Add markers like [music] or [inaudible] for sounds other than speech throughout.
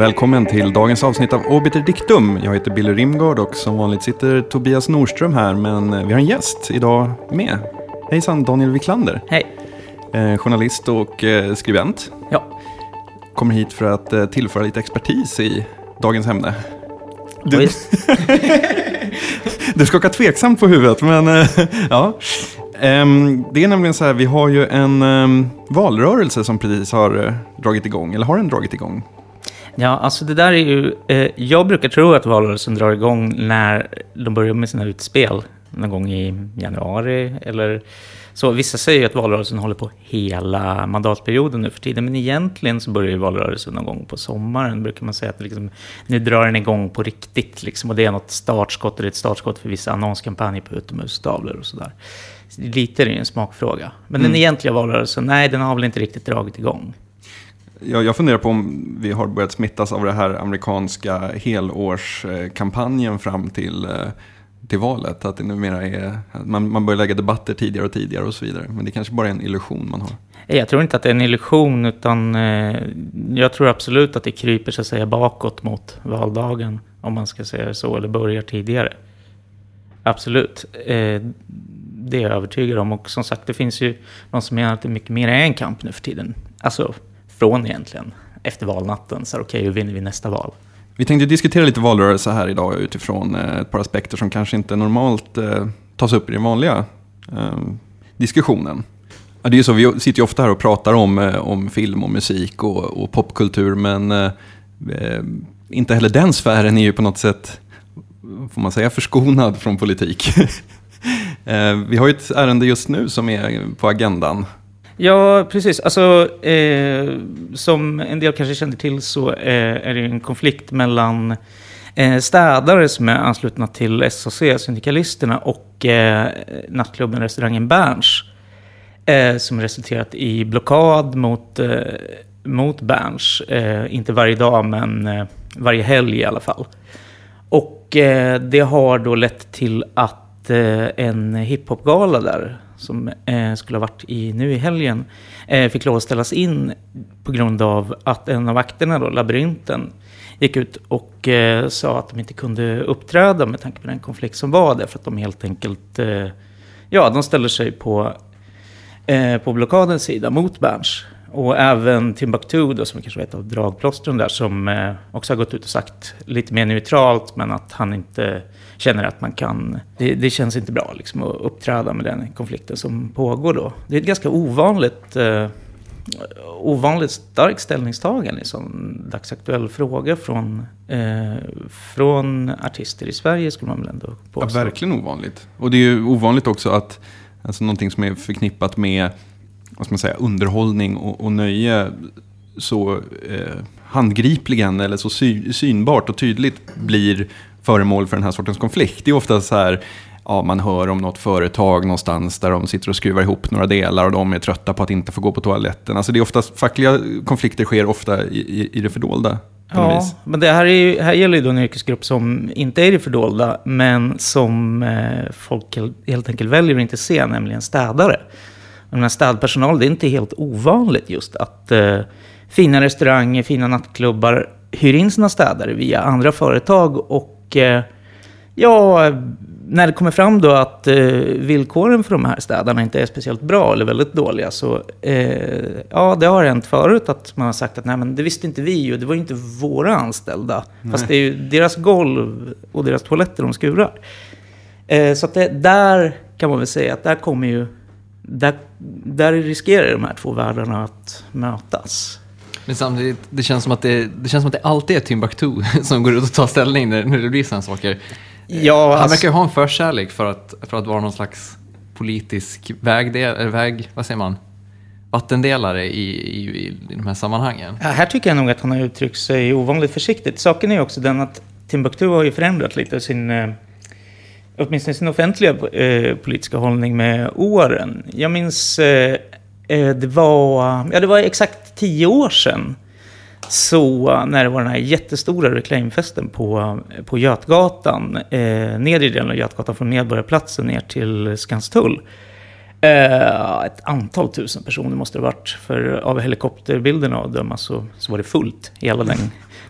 och välkommen till dagens avsnitt av Obiter Dictum. Jag heter Billy Rimgard och som vanligt sitter Tobias Norström här, men vi har en gäst idag med. Hejsan, Daniel Wiklander. Hej. Eh, journalist och eh, skribent. Ja. Kommer hit för att eh, tillföra lite expertis i dagens ämne. Du... Du, [laughs] du skakar tveksamt på huvudet, men eh, [laughs] ja. Ehm, det är nämligen så här, vi har ju en ehm, valrörelse som precis har eh, dragit igång, eller har den dragit igång? Ja, alltså det där är ju... Eh, jag brukar tro att valrörelsen drar igång när de börjar med sina utspel. Någon gång i januari eller så. Vissa säger att valrörelsen håller på hela mandatperioden nu för tiden. Men egentligen så börjar ju valrörelsen någon gång på sommaren. Brukar man säga att liksom, nu drar den igång på riktigt. Liksom, och det är något startskott, eller ett startskott för vissa annonskampanjer på utomhustavlor och sådär. Lite är det ju en smakfråga. Men Mm. den egentliga valrörelsen, nej den har väl inte riktigt dragit igång. Jag, jag funderar på om vi har börjat smittas av den här amerikanska helårskampanjen fram till, eh, till valet. Att det numera är, att man, man börjar lägga debatter tidigare och tidigare och så vidare. Men det kanske bara är en illusion man har. Jag tror inte att det är en illusion, utan eh, jag tror absolut att det kryper så att säga bakåt mot valdagen, om man ska säga det så, eller börjar tidigare. Absolut. Eh, det är jag övertygad om. Och som sagt, det finns ju de som menar att det mycket mer är en kamp nu för tiden. Alltså, från egentligen, efter valnatten. Så okej, okej, hur vinner vi nästa val? Vi tänkte diskutera lite valrörelse här idag utifrån eh, ett par aspekter som kanske inte normalt eh, tas upp i den vanliga ehm, diskussionen. Det är ju så, vi sitter ju ofta här och pratar om, eh, om film och musik och, och popkultur, men eh, inte heller den sfären är ju på något sätt, får man säga, förskonad från politik. [laughs] eh, vi har ju ett ärende just nu som är på agendan. Ja, precis. Alltså, eh, som en del kanske känner till så eh, är det en konflikt mellan eh, städare som är anslutna till SAC, Syndikalisterna, och eh, nattklubben restaurangen Berns. Eh, som resulterat i blockad mot, eh, mot Berns. Eh, inte varje dag, men eh, varje helg i alla fall. Och eh, det har då lett till att eh, en hiphopgala där, som eh, skulle ha varit i, nu i helgen, eh, fick lov att ställas in på grund av att en av vakterna, då, Labyrinten, gick ut och eh, sa att de inte kunde uppträda med tanke på den konflikt som var där, för att de helt enkelt, eh, ja, de ställer sig på, eh, på blockadens sida mot Berns. Och även Timbuktu, då, som kanske var ett av dragplåstren där, som eh, också har gått ut och sagt lite mer neutralt, men att han inte känner att man kan... Det, det känns inte bra liksom, att uppträda med den konflikten som pågår då. Det är ett ganska ovanligt, eh, ovanligt starkt ställningstagande i en sån dagsaktuell fråga från, eh, från artister i Sverige, skulle man väl ändå Ja, påstå. verkligen ovanligt. Och det är ju ovanligt också att alltså, någonting som är förknippat med vad ska man säga, underhållning och, och nöje så eh, handgripligen eller så sy synbart och tydligt blir föremål för den här sortens konflikt. Det är ofta så här, ja, man hör om något företag någonstans där de sitter och skruvar ihop några delar och de är trötta på att inte få gå på toaletten. Alltså det är oftast, fackliga konflikter sker ofta i, i, i det fördolda. Ja, men det här, är ju, här gäller ju då en yrkesgrupp som inte är i det fördolda, men som eh, folk helt enkelt väljer att inte se, nämligen städare. Menar, städpersonal, det är inte helt ovanligt just att eh, fina restauranger, fina nattklubbar hyr in sina städare via andra företag och eh, ja, när det kommer fram då att eh, villkoren för de här städarna inte är speciellt bra eller väldigt dåliga så eh, ja, det har hänt förut att man har sagt att nej men det visste inte vi och det var ju inte våra anställda. Fast det är ju deras golv och deras toaletter de skurar. Eh, så att det, där kan man väl säga att där kommer ju, där, där riskerar de här två världarna att mötas. Men samtidigt, det känns som att det, det, känns som att det alltid är Timbuktu [laughs] som går ut och tar ställning när, när det blir sådana saker. Ja, Han alltså- verkar ju ha en förkärlek för att, för att vara någon slags politisk vägdel, eller väg, vad säger man? Vattendelare i, i, i de här sammanhangen. Ja, här tycker jag nog att han har uttryckt sig ovanligt försiktigt. Saken är ju också den att Timbuktu har ju förändrat lite sin, eh, åtminstone sin offentliga eh, politiska hållning med åren. Jag minns, eh, eh, det var, ja det var exakt tio år sedan. Så när det var den här jättestora reklamfesten på, på Götgatan, eh, nedre delen av Götgatan från Medborgarplatsen ner till Skanstull. Eh, ett antal tusen personer måste det ha varit. För av helikopterbilderna att döma så, så var det fullt i hela den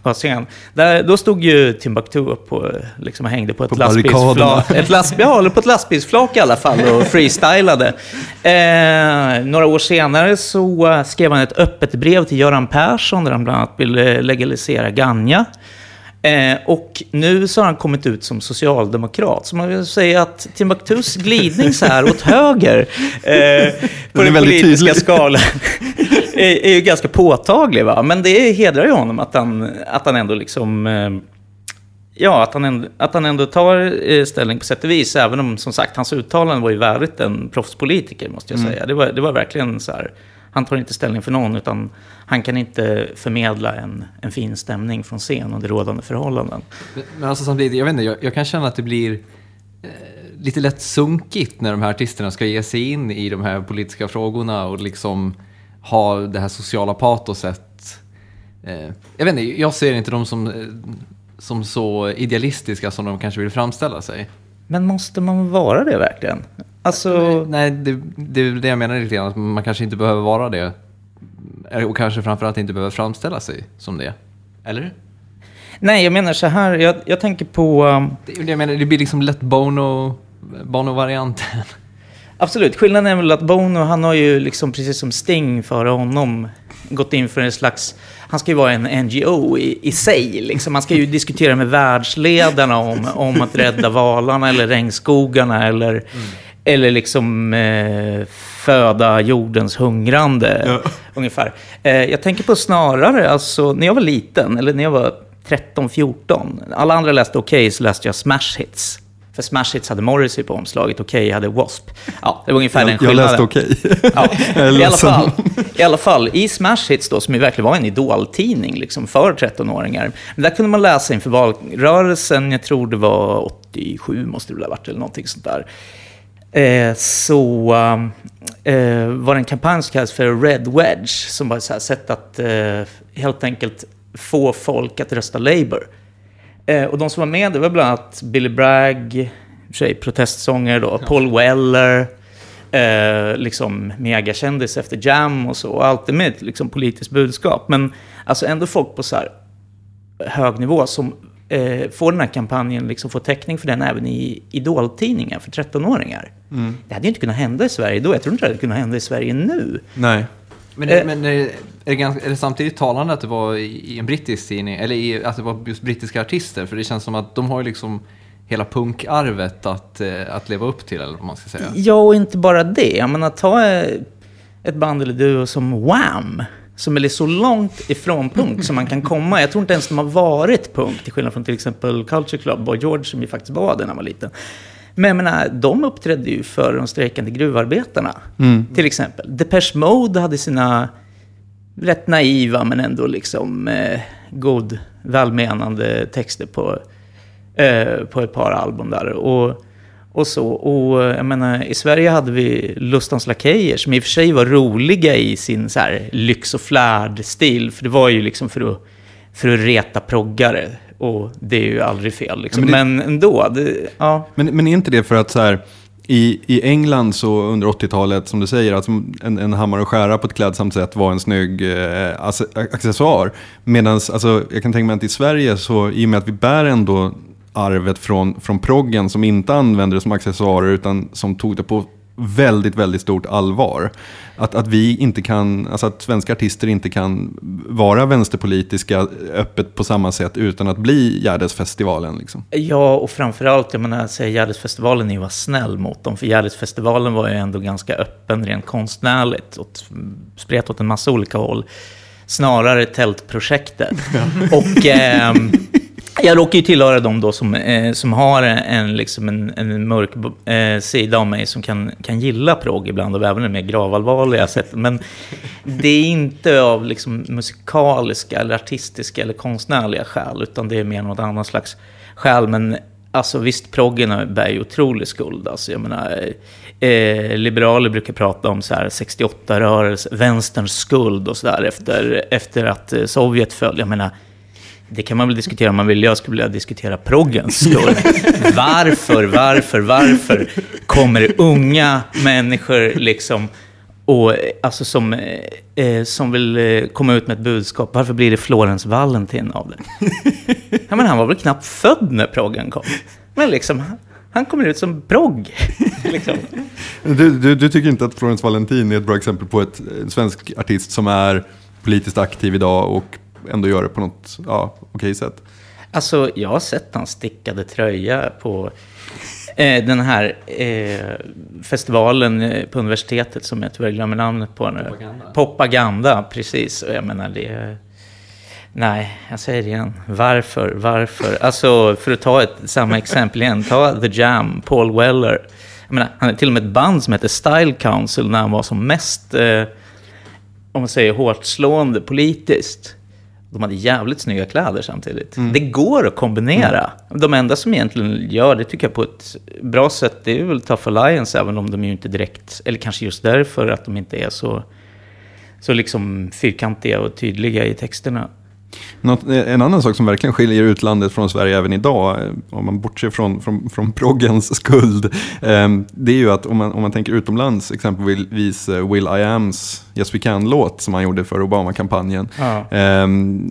passningen. Där, då stod ju Timbuktu upp och liksom hängde på ett På lastbilsflak. Ett lastbil, ja, på ett lastbilsflak i alla fall och [laughs] freestylade. Eh, några år senare så skrev han ett öppet brev till Göran Persson där han bland annat ville legalisera ganja. Eh, och nu så har han kommit ut som socialdemokrat. Så man vill säga att Timbuktus glidning så här åt höger eh, på den väldigt politiska tydlig. skalan [laughs] är, är ju ganska påtaglig. Va? Men det hedrar ju honom att han, att han ändå liksom... Eh, Ja, att han, ändå, att han ändå tar eh, ställning på sätt och vis. Även om, som sagt, hans uttalande var ju värdigt en proffspolitiker, måste jag säga. Det var, det var verkligen så här, han tar inte ställning för någon, utan han kan inte förmedla en, en fin stämning från scen under rådande förhållanden. Men- Men alltså samtidigt, jag vet inte, jag, jag kan känna att det blir eh, lite lätt sunkigt när de här artisterna ska ge sig in i de här politiska frågorna och liksom ha det här sociala patoset. Eh, jag vet inte, jag ser inte dem som, eh, som så idealistiska som de kanske vill framställa sig. Men måste man vara det verkligen? Alltså, Nej, det, det är det jag menar lite grann, att man kanske inte behöver vara det. Eh, Och kanske framförallt inte behöver framställa sig som det. Eller? nej, jag menar så här, jag, jag tänker på... um, Det, jag menar, det blir liksom lätt Bono, Bono-varianten. Absolut, skillnaden är väl att Bono, han har ju liksom precis som Sting före honom gått in för en slags... Han ska ju vara en NGO i, i sig. Liksom. Han ska ju diskutera med världsledarna om, om att rädda valarna eller regnskogarna eller, eller liksom eh, föda jordens hungrande. Ungefär. Eh, jag tänker på snarare, alltså när jag var liten, eller när jag var 13-14. Alla andra läste Okej, så läste jag Smash Hits. För Smash Hits hade Morrissey på omslaget, Okej hade W.A.S.P. Ja, det var ungefär den Jag, jag skillnaden. läste okej. Ja, [laughs] Jag är i, alla fall, I alla fall, i Smash Hits då, som ju verkligen var en idoltidning liksom, för 13-åringar. Men där kunde man läsa inför valrörelsen, jag tror det var 87 måste det väl ha varit, eller någonting sånt där. Eh, så eh, var det en kampanj som kallades för Red Wedge, som var ett sätt att eh, helt enkelt få folk att rösta Labour. Eh, och de som var med, det var bland annat Billy Bragg, sig protestsångare då, Paul Weller, eh, liksom megakändis efter Jam och så. Och alltid med ett liksom, politiskt budskap. Men alltså ändå folk på så här hög nivå som eh, får den här kampanjen, liksom får täckning för den även i idoltidningar för 13-åringar. Det hade ju inte kunnat hända i Sverige då. Jag tror inte det hade kunnat hända i Sverige nu. Nej. Men, Eh. men är, det ganska, är det samtidigt talande att det var i, en brittisk tidning, eller i, att det var just brittiska artister? För det känns som att de har ju liksom hela punkarvet att, eh, att leva upp till, eller vad man ska säga. Ja, och inte bara det. Jag menar, ta eh, ett band eller duo som Wham! Som är så långt ifrån punk som man kan komma. Jag tror inte ens de har varit punk, till skillnad från till exempel Culture Club och George som ju faktiskt var det när man var liten. Men jag menar, de uppträdde ju för de strejkande gruvarbetarna, till exempel. Depeche Mode hade sina rätt naiva men ändå liksom eh, god, välmenande texter på, eh, på ett par album där. Och, och så. Och jag menar, i Sverige hade vi Lustans Lakejer som i och för sig var roliga i sin så här lyx och flärd-stil. För det var ju liksom för att, för att reta proggare. Och det är ju aldrig fel. Liksom. Men, men det- ändå, det, ja. Men, men är inte det för att så här, i, i England så under 80-talet, som du säger, att en, en hammare och skära på ett klädsamt sätt var en snygg eh, accessoar. Medan, alltså, jag kan tänka mig att i Sverige, så i och med att vi bär ändå arvet från, från proggen som inte använde det som accessoarer utan som tog det på väldigt, väldigt stort allvar. Att, att vi inte kan, alltså att svenska artister inte kan vara vänsterpolitiska öppet på samma sätt utan att bli Gärdesfestivalen. Liksom. Ja, och framförallt, jag menar, säga Gärdesfestivalen är ju var snäll mot dem. För Gärdesfestivalen var ju ändå ganska öppen rent konstnärligt. Och spret åt en massa olika håll. Snarare tältprojektet. [laughs] och ehm, jag råkar ju tillhöra de då som, eh, som har en, liksom en, en mörk eh, sida av mig som kan, kan gilla progg ibland och även det mer gravallvarliga sätt. Men det är inte av liksom musikaliska eller artistiska eller konstnärliga skäl, utan det är mer något annat slags skäl. Men alltså visst, proggen bär ju otrolig skuld. Alltså, jag menar, eh, liberaler brukar prata om 68-rörelsen, vänsterns skuld och sådär efter, efter att eh, Sovjet föll. Jag menar, det kan man väl diskutera om man vill. Jag skulle vilja diskutera proggens skull. [laughs] varför, varför, varför kommer det unga människor liksom och, alltså som, eh, som vill eh, komma ut med ett budskap. Varför blir det Florence Valentin av det? [laughs] ja, men han var väl knappt född när proggen kom. Men liksom, han kommer ut som progg. [laughs] liksom. du, du, du, tycker inte att Florence Valentin är ett bra exempel på ett, en svensk artist som är politiskt aktiv idag och ändå gör det på något ja, okej sätt? Alltså, jag har sett hans stickade tröja på eh, den här eh, festivalen eh, på universitetet som jag tyvärr glömmer namnet på nu. Propaganda. Propaganda, precis. Och jag menar, det... Nej, jag säger det igen. Varför? Varför? Alltså, för att ta ett, samma exempel igen. Ta The Jam, Paul Weller. Jag menar, han är till och med ett band som heter Style Council när han var som mest, eh, om man säger hårt slående politiskt. De hade jävligt snygga kläder samtidigt. Mm. Det går att kombinera. Mm. De enda som egentligen gör det, tycker jag, på ett bra sätt, det är väl Tough Alliance, även om de ju inte direkt, eller kanske just därför att de inte är så, så liksom fyrkantiga och tydliga i texterna. Något, en annan sak som verkligen skiljer utlandet från Sverige även idag, eh, om man bortser från, från, från [laughs] proggens skuld, eh, det är ju att om man, om man tänker utomlands, exempelvis eh, Will I Ams Yes We Can-låt som han gjorde för Obama-kampanjen. Ja. Eh,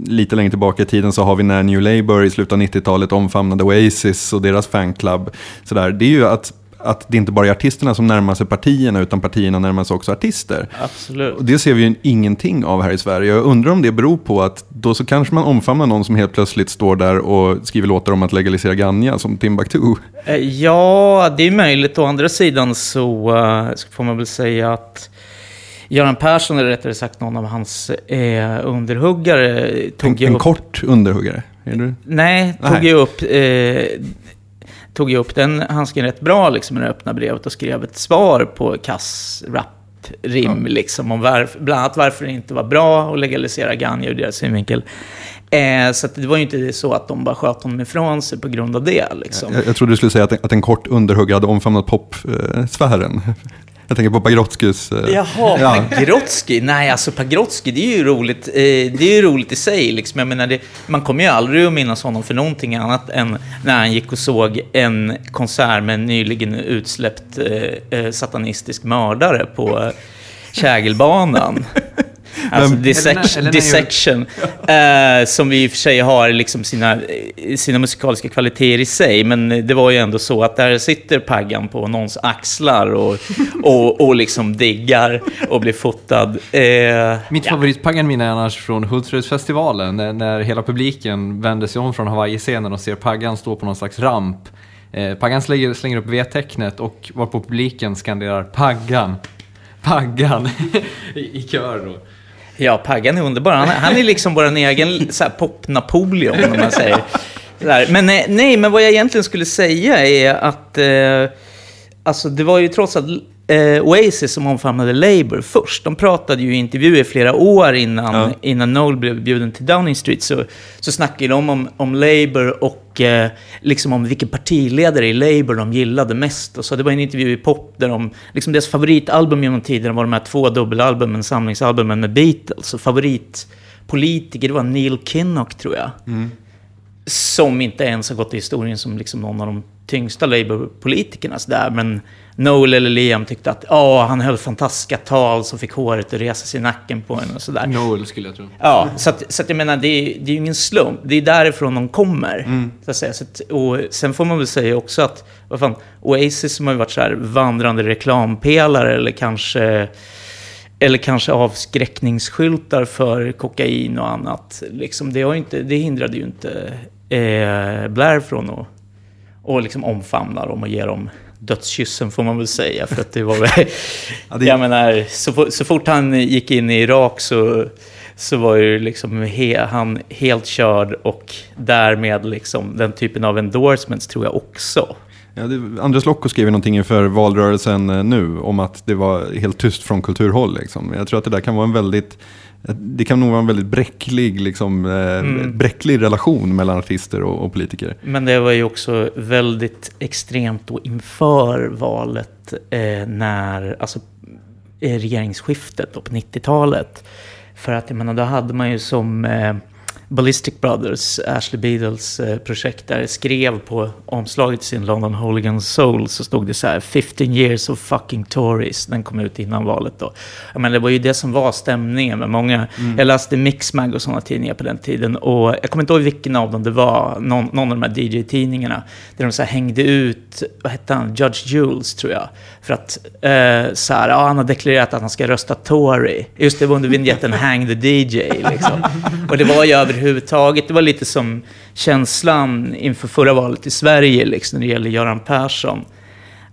lite längre tillbaka i tiden så har vi när New Labour i slutet av 90-talet omfamnade Oasis och deras fanclub. Sådär. Det är ju att att det inte bara är artisterna som närmar sig partierna, utan partierna närmar sig också artister. Absolut. Och det ser vi ju ingenting av här i Sverige. Jag undrar om det beror på att då så kanske man omfamnar någon som helt plötsligt står där och skriver låtar om att legalisera ganja, som Timbuktu. Eh, ja, det är möjligt. Å andra sidan så uh, får man väl säga att Göran Persson, eller rättare sagt någon av hans eh, underhuggare, tog en, en upp... kort underhuggare? Nej, tog Nej. ju upp eh, tog jag upp den handsken rätt bra liksom, i det öppna brevet och skrev ett svar på kass rap-rim. Ja. Liksom, om varför, bland annat varför det inte var bra att legalisera ganja ur deras synvinkel. Eh, så det var ju inte så att de bara sköt honom ifrån sig på grund av det. Liksom. Jag, jag trodde du skulle säga att, en, att en kort underhugg hade omfamnat popsfären. Jag tänker på Pagrotskys... Eh, Jaha, ja. Pagrotsky. Nej, alltså Pagrotsky, det är ju roligt, eh, det är ju roligt i sig. Liksom. Jag menar, det, man kommer ju aldrig att minnas honom för någonting annat än när han gick och såg en konsert med en nyligen utsläppt eh, satanistisk mördare på Kägelbanan. Alltså dissection, Elena, dissection eh, som vi i och för sig har liksom sina, sina musikaliska kvaliteter i sig. Men det var ju ändå så att där sitter Paggan på någons axlar och, och, och liksom diggar och blir fotad. Eh, Mitt ja. favoritpaggan är annars från Hultsfredsfestivalen, när, när hela publiken vänder sig om från Hawaii-scenen och ser Paggan stå på någon slags ramp. Eh, Paggan slänger, slänger upp V-tecknet och var på publiken skanderar Paggan. Paggan [laughs] i kör då. Ja, Paggan är underbar. Han, han är liksom vår egen pop-Napoleon, om man säger. Men nej, nej, men vad jag egentligen skulle säga är att eh, alltså, det var ju trots allt eh, Oasis som omfamnade Labour först. De pratade ju i intervjuer flera år innan, ja. innan Noel blev bjuden till Downing Street. Så, så snackade de om, om Labour och eh, liksom om vilken partiledare i Labour de gillade mest. Och så det var en intervju i Pop där de, liksom deras favoritalbum genom tiden var de här två dubbelalbumen, samlingsalbumen med Beatles. Och favoritpolitiker, det var Neil Kinnock tror jag. Mm. Som inte ens har gått i historien som liksom någon av de tyngsta Labour-politikerna. Där. Men Noel eller Liam tyckte att oh, han höll fantastiska tal som fick håret att resa sig i nacken på en och sådär. Noel skulle jag tro. Ja, så, att, så att jag menar, det är, det är ju ingen slump. Det är därifrån de kommer. Mm. Så att säga. Så att, och sen får man väl säga också att, vad fan, Oasis som har ju varit så här vandrande reklampelare eller kanske eller kanske avskräckningsskyltar för kokain och annat. Liksom, det, har inte, det hindrade ju inte eh, Blair från att och liksom omfamna dem och ge dem dödskyssen får man väl säga. För att det var väl, [laughs] ja, det... Jag menar, så, så fort han gick in i Irak så, så var ju liksom he, han helt körd och därmed liksom den typen av endorsements tror jag också. Ja, det, Andres Lokko skrev någonting inför valrörelsen eh, nu om att det var helt tyst från kulturhåll. Liksom. Jag tror att det där kan vara en väldigt det kan nog vara en väldigt bräcklig, liksom, eh, mm. bräcklig relation mellan artister och, och, politiker. Men det var ju också väldigt extremt då inför valet eh, när, alltså eh, regeringsskiftet på 90-talet. För att jag menar, då hade man ju som, eh, Ballistic Brothers, Ashley Beadles eh, projekt där, skrev på omslaget sin London Hooligan Soul så stod det så här 15 years of fucking Tories. Den kom ut innan valet då. Men det var ju det som var stämningen med många. Mm. Jag läste Mixmag och sådana tidningar på den tiden och jag kommer inte ihåg vilken av dem det var, någon, någon av de här DJ-tidningarna, där de så hängde ut, vad hette han, Judge Jules tror jag, för att eh, så här, ja, han har deklarerat att han ska rösta Tory. Just det var under vinjetten Hang the DJ liksom. Och det var ju överhuvudtaget, det var lite som känslan inför förra valet i Sverige, liksom, när det gäller Göran Persson.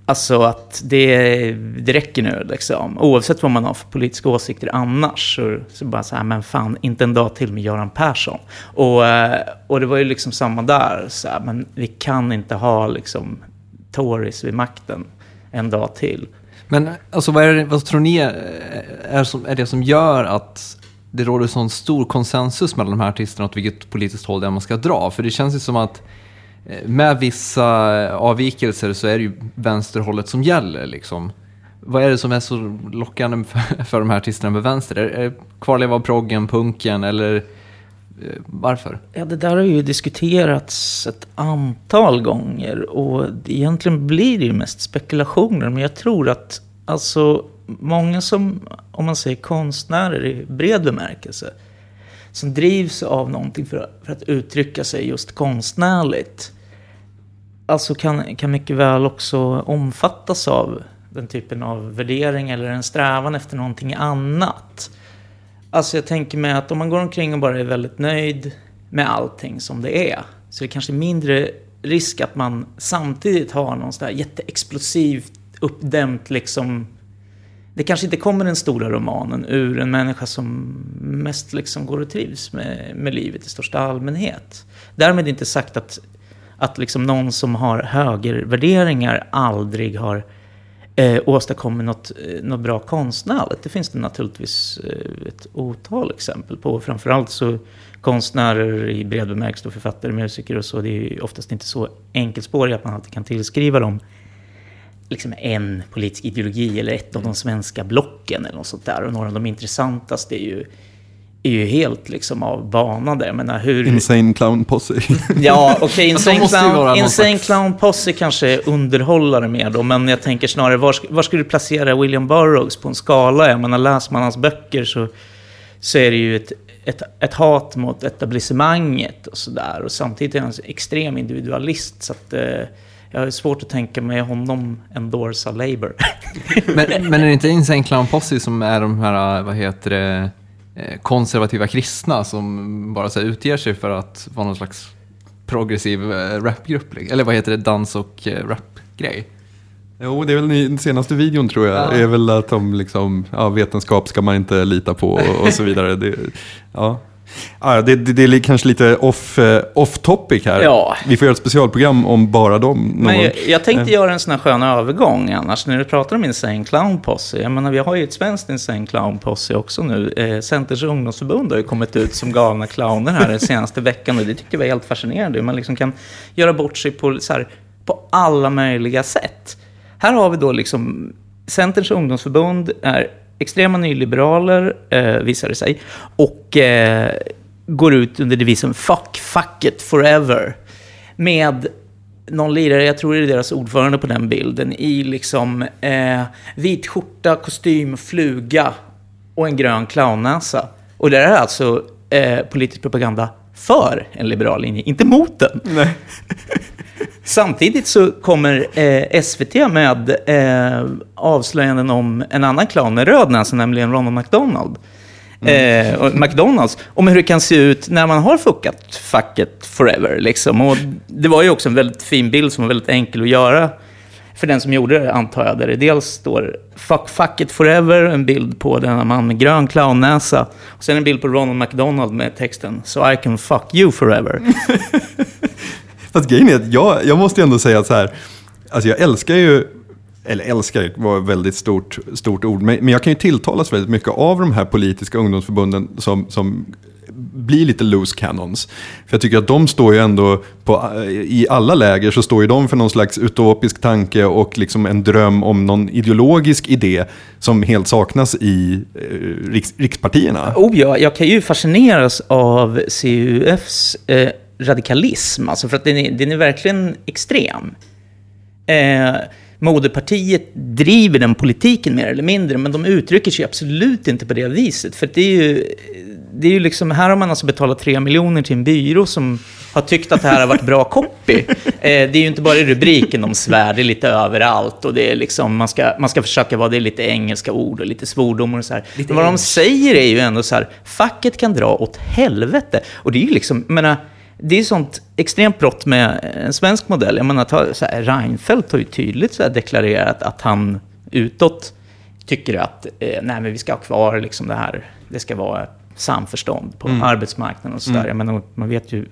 Alltså att det, det räcker nu, liksom. oavsett vad man har för politiska åsikter annars. Så, så bara så här, men fan, inte en dag till med Göran Persson. Och, eh, och det var ju liksom samma där, så här, men vi kan inte ha liksom Tories vid makten en dag till. Men alltså, vad, är det, vad tror ni är, eh, är, som, är det som gör att det råder sån stor konsensus mellan de här artisterna åt vilket politiskt håll det är man ska dra? För det känns ju som att eh, med vissa eh, avvikelser så är det ju vänsterhållet som gäller. Liksom. Vad är det som är så lockande för, [laughs] för de här artisterna med vänster? Är det kvarleva av proggen, punken eller eh, varför? Ja, det där har ju diskuterats ett antal gånger och egentligen blir det ju mest spekulationer. Men jag tror att alltså många som, om man säger konstnärer i bred bemärkelse, som drivs av någonting för, för att uttrycka sig just konstnärligt, alltså kan, kan mycket väl också omfattas av den typen av värdering eller en strävan efter någonting annat. Alltså jag tänker mig att om man går omkring och bara är väldigt nöjd med allting som det är, så är det kanske mindre risk att man samtidigt har någon sån där jätteexplosivt uppdämt liksom det kanske inte kommer den stora romanen ur en människa som mest liksom går och trivs med, med livet i största allmänhet. Därmed inte sagt att, att liksom någon som har högervärderingar aldrig har eh, åstadkommit något, eh, något bra konstnärligt. Det finns det naturligtvis eh, ett otal exempel på. Framförallt så konstnärer i bred bemärkelse, författare, musiker och så, det är oftast inte så enkelspårigt att man alltid kan tillskriva dem liksom en politisk ideologi eller ett av de svenska blocken eller något sånt där. Och några av de intressantaste är ju är ju helt liksom avbanade. Jag menar, hur... Insane Clown Posse. [laughs] ja, okej, okay, Insane, clown, insane clown Posse kanske är underhållare mer då, men jag tänker snarare, var, var skulle du placera William Burroughs på en skala? Jag menar, läser man hans böcker så, så är det ju ett, ett, ett hat mot etablissemanget och sådär. Och samtidigt är han en extrem individualist, så att... Eh, jag har svårt att tänka mig honom endorsa Labour. [laughs] men, men är det inte Insane Clown Posse som är de här, vad heter det, Eh, konservativa kristna som bara så här, utger sig för att vara någon slags progressiv eh, rapgrupp. Liksom. Eller vad heter det, dans och eh, rapgrej. Jo, det är väl den senaste videon tror jag. Ja. är väl att de liksom, ja, vetenskap ska man inte lita på och, och så vidare. Det, ja. Ah, det, det, det, är kanske lite off, uh, off topic här. Ja. Vi får göra ett specialprogram om bara dem. Men jag, jag tänkte uh. göra en sån här skön övergång annars. När du pratar om Insane Clown Posse. Jag menar, vi har ju ett svenskt Insane Clown Posse också nu. Eh, Centers ungdomsförbund har ju kommit ut som galna clowner här den senaste veckan. Och det tyckte jag var helt fascinerande. Man liksom kan göra bort sig på, här, på alla möjliga sätt. Här har vi då liksom Centerns ungdomsförbund är extrema nyliberaler, eh, visar det sig. Och eh, går ut under devisen Fuck, fuck it forever. Med någon lirare, jag tror det är deras ordförande på den bilden, i liksom eh, vit skjorta, kostym, fluga och en grön clownnäsa. Och det är alltså eh, politisk propaganda för en liberal linje, inte mot den. Nej. [laughs] Samtidigt så kommer eh, SVT med eh, avslöjanden om en annan clown med röd näsa, nämligen Ronald McDonald. Mm. Eh, och McDonalds, om hur det kan se ut när man har fuckat facket forever. Liksom. Och det var ju också en väldigt fin bild som var väldigt enkel att göra för den som gjorde det, antar jag. Där det dels står Fuck fucket forever, en bild på denna man med grön clownnäsa. Och sen en bild på Ronald McDonald med texten So I can fuck you forever. [laughs] Fast grejen är att jag, jag måste ändå säga att så här, alltså jag älskar ju, eller älskar var ett väldigt stort, stort ord, men, men jag kan ju tilltalas väldigt mycket av de här politiska ungdomsförbunden som, som blir lite loose cannons. För jag tycker att de står ju ändå, på, i alla läger så står ju de för någon slags utopisk tanke och liksom en dröm om någon ideologisk idé som helt saknas i eh, riks, rikspartierna. Oh ja, jag kan ju fascineras av CUFs eh, radikalism, alltså för att den är, den är verkligen extrem. Eh, moderpartiet driver den politiken mer eller mindre, men de uttrycker sig absolut inte på det viset. För det är ju, det är ju liksom, här har man alltså betalat tre miljoner till en byrå som har tyckt att det här har varit bra copy. [laughs] Eh, det är ju inte bara i rubriken de svär, det är lite överallt och det är liksom, man ska, man ska försöka vara, det är lite engelska ord och lite svordomar och så här. Lite Men vad de säger är ju ändå så här, facket kan dra åt helvete. Och det är ju liksom, menar, det är sånt extremt brott med en svensk modell. Jag menar, ta, så här, Reinfeldt har ju tydligt så deklarerat att han utåt tycker att eh, nej, men vi ska ha kvar liksom det här, det ska vara samförstånd på mm. arbetsmarknaden och sådär. Mm. Man vet ju,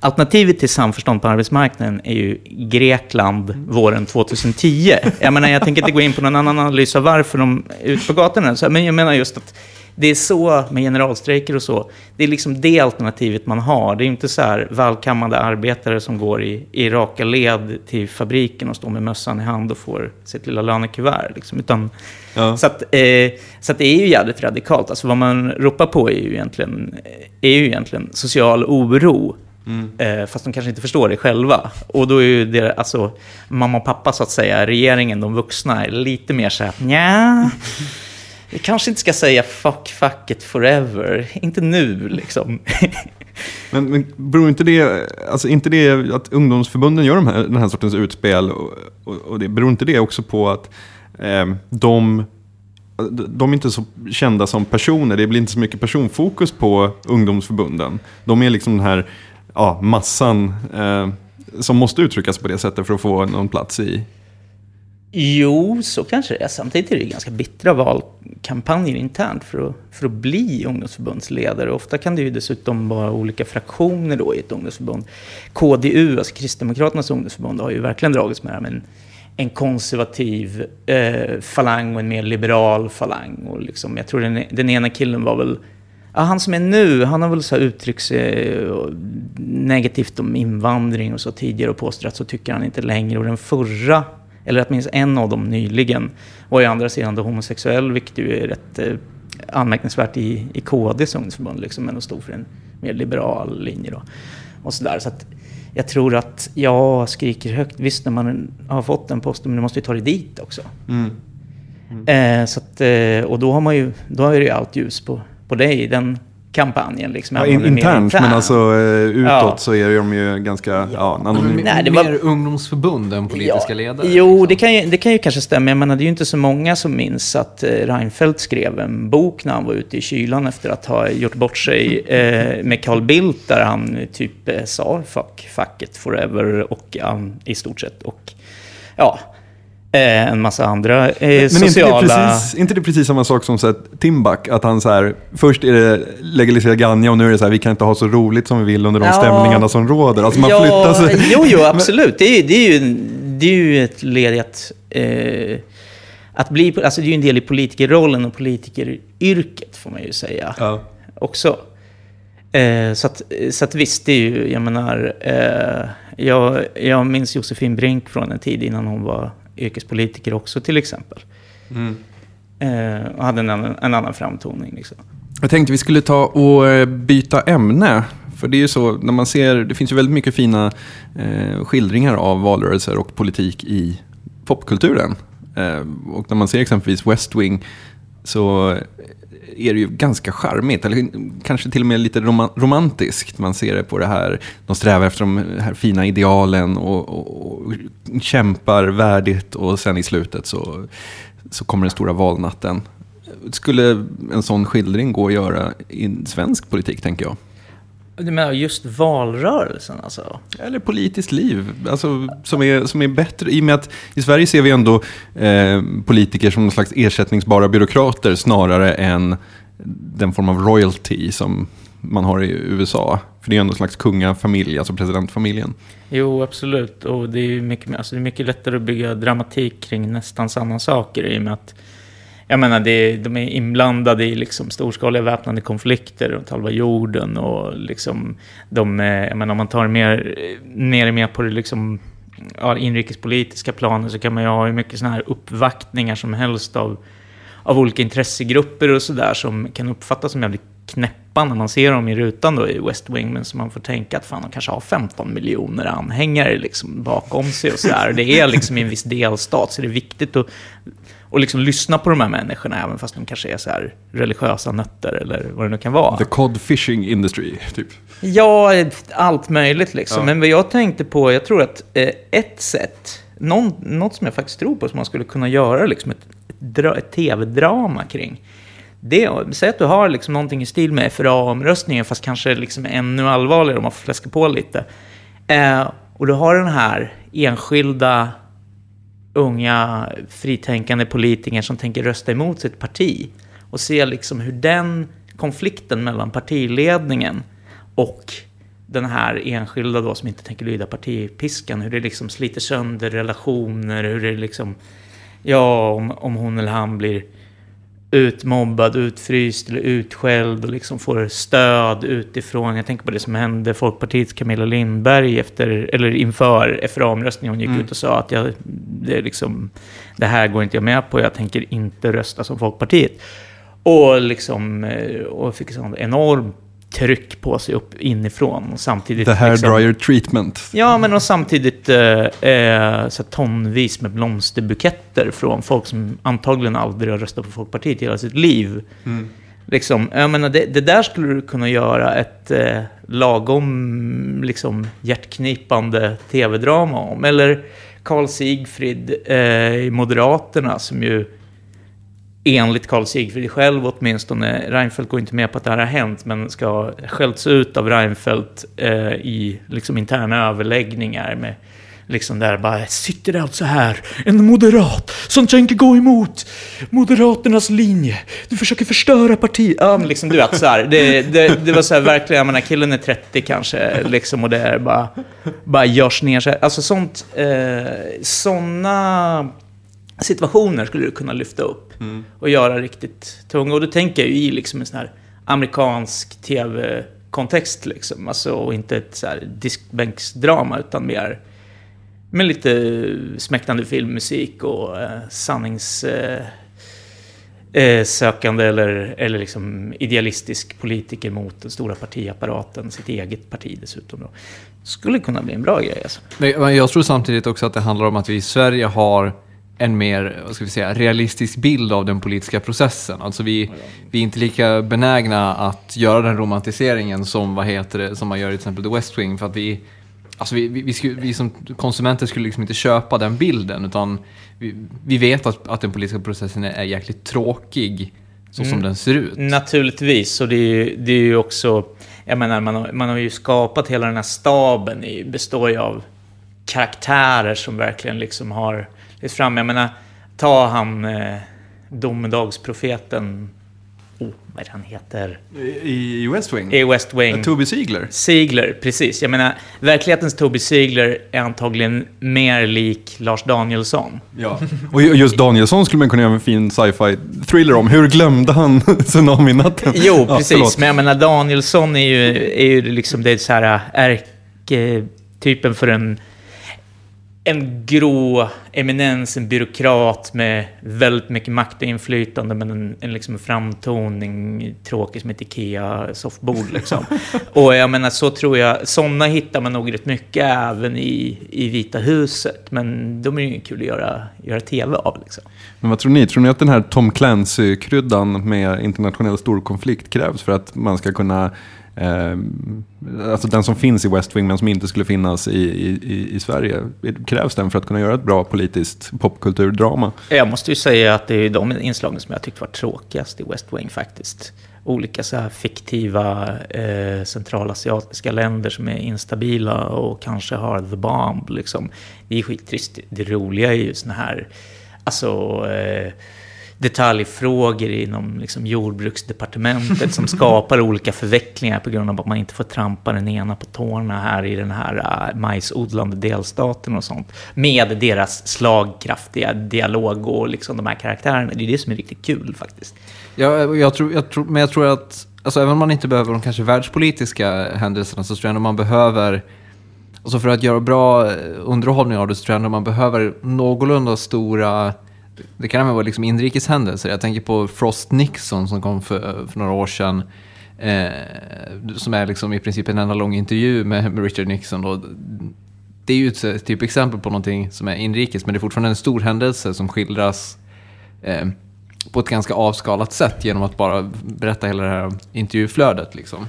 alternativet till samförstånd på arbetsmarknaden är ju Grekland våren 2010. Jag menar, jag tänker inte gå in på någon annan analys av varför de är ute på gatorna, men jag menar just att det är så med generalstrejker och så. Det är liksom det alternativet man har. Det är inte så här vallkammade arbetare som går i, i raka led till fabriken och står med mössan i hand och får sitt lilla lönekuvert. Liksom. Utan, ja. så, att, eh, så att det är ju jävligt radikalt. Alltså vad man ropar på är ju egentligen, är ju egentligen social oro. Mm. Eh, fast de kanske inte förstår det själva. Och då är ju det, alltså, mamma och pappa så att säga, regeringen, de vuxna, är lite mer så här, nja. Vi kanske inte ska säga fuck facket forever. Inte nu liksom. [laughs] Men, men beror inte det, alltså inte det att ungdomsförbunden gör de här, den här sortens utspel, och, och, och det, beror inte det också på att eh, de, de är inte så kända som personer, det blir inte så mycket personfokus på ungdomsförbunden. De är liksom den här ja, massan eh, som måste uttryckas på det sättet för att få någon plats i, Jo, så kanske det är. Samtidigt är det ganska bittra valkampanjer internt för att, för att bli ungdomsförbundsledare. Ofta kan det ju dessutom vara olika fraktioner då i ett ungdomsförbund. KDU, alltså Kristdemokraternas ungdomsförbund, har ju verkligen dragits med det här. med en konservativ eh, falang och en mer liberal falang. Och liksom, jag tror den, den ena killen var väl Ja, han som är nu, han har väl så uttryckt sig eh, negativt om invandring och så tidigare och påstått att så tycker han inte längre. Och den förra eller åtminstone en av dem nyligen, var ju andra sidan då homosexuell, vilket ju är rätt eh, anmärkningsvärt i, i KDs ungdomsförbund, liksom, men de stod för en mer liberal linje. Då. Och så där, så att jag tror att jag skriker högt, visst när man har fått den posten, men du måste ju ta dig dit också. Mm. Mm. Eh, så att, eh, och då har man ju, då är det ju allt ljus på, på dig, den kampanjen. Liksom, ja, in, internt, intern. men alltså eh, utåt ja. så är de ju ganska ja. Ja, anonyma. Nej, det var... Mer ungdomsförbund än politiska ja, ledare? Jo, liksom. det, kan ju, det kan ju kanske stämma. Jag menar, det är ju inte så många som minns att eh, Reinfeldt skrev en bok när han var ute i kylan efter att ha gjort bort sig eh, med Carl Bildt, där han typ eh, sa fuck facket forever och um, i stort sett. Och ja, Eh, en massa andra eh, men, sociala... Men inte, precis, inte det precis samma sak som så här, Timbuk? Att han så här, först är det legalisera ganja och nu är det så här, vi kan inte ha så roligt som vi vill under de ja, stämningarna som råder. Alltså man ja, flyttar sig. [laughs] Jo, jo, absolut. Det är, det är, ju, det är ju ett led i att... Eh, att bli, alltså det är ju en del i politikerrollen och politikeryrket, får man ju säga. Ja. Också. Eh, så, att, så att visst, det är ju, jag menar, eh, jag, jag minns Josefin Brink från en tid innan hon var yrkespolitiker också till exempel. Mm. Eh, och hade en annan, en annan framtoning. Liksom. Jag tänkte vi skulle ta och eh, byta ämne. För det är ju så, när man ser, det finns ju väldigt mycket fina eh, skildringar av valrörelser och politik i popkulturen. Eh, och när man ser exempelvis West Wing så är det ju ganska charmigt, eller kanske till och med lite rom romantiskt. Man ser det på det här, de strävar efter de här fina idealen och, och, och kämpar värdigt och sen i slutet så, så kommer den stora valnatten. Skulle en sån skildring gå att göra i svensk politik, tänker jag? Du menar just valrörelsen alltså? Eller politiskt liv, alltså, som, är, som är bättre. I och med att i Sverige ser vi ändå eh, politiker som någon slags ersättningsbara byråkrater snarare än den form av royalty som man har i USA. För det är ändå en slags kungafamilj, alltså presidentfamiljen. Jo, absolut. Och det är, mycket, alltså det är mycket lättare att bygga dramatik kring nästan samma saker i och med att jag menar, det, de är inblandade i liksom storskaliga väpnade konflikter runt halva jorden och liksom de, eh, jag menar, om man tar mer, eh, ner mer på det liksom, ja, inrikespolitiska planet så kan man ju ha hur mycket sådana här uppvaktningar som helst av, av olika intressegrupper och sådär som kan uppfattas som jävligt knäppa när man ser dem i rutan då i West Wing, men som man får tänka att fan, de kanske har 15 miljoner anhängare liksom bakom sig och sådär. Det är liksom i en viss delstat, så det är viktigt att och liksom lyssna på de här människorna, även fast de kanske är så här religiösa nötter eller vad det nu kan vara. The cod fishing industry, typ. Ja, allt möjligt liksom. Ja. Men vad jag tänkte på, jag tror att eh, ett sätt, någon, något som jag faktiskt tror på som man skulle kunna göra liksom ett, ett, ett tv-drama kring. Det, säg att du har liksom någonting i stil med FRA-omröstningen, fast kanske liksom ännu allvarligare om man får fläska på lite. Eh, och du har den här enskilda unga fritänkande politiker som tänker rösta emot sitt parti och se liksom hur den konflikten mellan partiledningen och den här enskilda då som inte tänker lyda partipiskan, hur det liksom sliter sönder relationer, hur det liksom, ja, om, om hon eller han blir utmobbad, utfryst eller utskälld och liksom får stöd utifrån. Jag tänker på det som hände Folkpartiets Camilla Lindberg efter, eller inför FRA-omröstningen. Hon gick Mm. ut och sa att jag, det, liksom, det här går inte jag med på, jag tänker inte rösta som Folkpartiet. Och, liksom, eh, och fick sån enorm tryck på sig upp inifrån. Och samtidigt The hair liksom, treatment. Ja, men och samtidigt eh, eh, så tonvis med blomsterbuketter från folk som antagligen aldrig har röstat på Folkpartiet i hela sitt liv. Liksom, jag menar, det, det där skulle du kunna göra ett eh, lagom liksom, hjärtknipande tv-drama om. Eller Carl Sigfrid eh, i Moderaterna som ju enligt Carl Sigfrid själv åtminstone, Reinfeldt går inte med på att det här har hänt, men ska ha skällts ut av Reinfeldt eh, i liksom interna överläggningar med liksom där bara sitter det alltså här en moderat som tänker gå emot Moderaternas linje. Du försöker förstöra partiet. Ja, men liksom du vet så här. Det, det, det var så här verkligen, jag menar killen är 30 kanske liksom och det är bara, bara görs ner så här. Alltså sånt, eh, såna situationer skulle du kunna lyfta upp och göra riktigt tunga. Och då tänker jag ju i liksom en sån här amerikansk tv-kontext liksom. Alltså, och inte ett så här diskbänksdrama utan mer med lite smäktande filmmusik och eh, sannings... Eh, eh, sökande eller, eller liksom idealistisk politiker mot den stora partiapparaten, sitt eget parti dessutom. Då. Skulle kunna bli en bra grej alltså. Men jag tror samtidigt också att det handlar om att vi i Sverige har en mer vad ska vi säga, realistisk bild av den politiska processen. Alltså vi, vi är inte lika benägna att göra den romantiseringen som, vad heter det, som man gör i till exempel The West Wing. För att vi, alltså vi, vi, vi, skulle, vi som konsumenter skulle liksom inte köpa den bilden. Utan vi, vi vet att, att den politiska processen är, är jäkligt tråkig så som den ser ut. Naturligtvis, och det är ju, det är ju också... Jag menar, man har, man har ju skapat hela den här staben, i, består ju av karaktärer som verkligen liksom har fram. Jag menar, ta han eh, domedagsprofeten, oh, vad är det han heter? I, i West Wing? I West Wing. Uh, Toby Ziegler? Ziegler, precis. Jag menar, verklighetens Toby Ziegler är antagligen mer lik Lars Danielsson. Ja. Och ju- just Danielsson skulle man kunna göra en fin sci-fi thriller om. Hur glömde han [laughs] tsunami-natten? Jo, Ja, precis. förlåt. Men jag menar, Danielsson är ju, är ju liksom det så här ärketypen för en, en grå eminens, en byråkrat med väldigt mycket makt och inflytande, men en, en liksom framtoning tråkig som ett Ikea-soffbord. Liksom. [laughs] och jag menar, så tror jag, sådana hittar man nog rätt mycket även i, i Vita huset, men de är ju kul att göra, göra tv av. Liksom. Men vad tror ni? Tror ni att den här Tom Clancy-kryddan med internationell storkonflikt krävs för att man ska kunna Eh, alltså den som finns i West Wing men som inte skulle finnas i, i, i Sverige. Krävs den för att kunna göra ett bra politiskt popkulturdrama? Jag måste ju säga att det är de inslagen som jag tyckte var tråkigast i West Wing faktiskt. Olika så här fiktiva eh, centralasiatiska länder som är instabila och kanske har the bomb. Liksom. Det är skittrist. Det roliga är ju såna här, alltså, eh, detaljfrågor inom liksom jordbruksdepartementet som [laughs] skapar olika förvecklingar på grund av att man inte får trampa den ena på tårna här i den här uh, majsodlande delstaten och sånt. Med deras slagkraftiga dialog och liksom de här karaktärerna. Det är det som är riktigt kul faktiskt. Ja, jag tror, jag tror, men jag tror att, alltså, även om man inte behöver de kanske världspolitiska händelserna så tror jag ändå man behöver Alltså för att göra bra underhållning av det så tror jag ändå man behöver någorlunda stora det kan även vara liksom inrikeshändelser. Jag tänker på Frost Nixon som kom för, för några år sedan. Eh, som är liksom i princip en enda lång intervju med, med Richard Nixon. Då. Det är ju ett typ exempel på någonting som är inrikes, men det är fortfarande en stor händelse som skildras eh, på ett ganska avskalat sätt genom att bara berätta hela det här intervjuflödet. Liksom.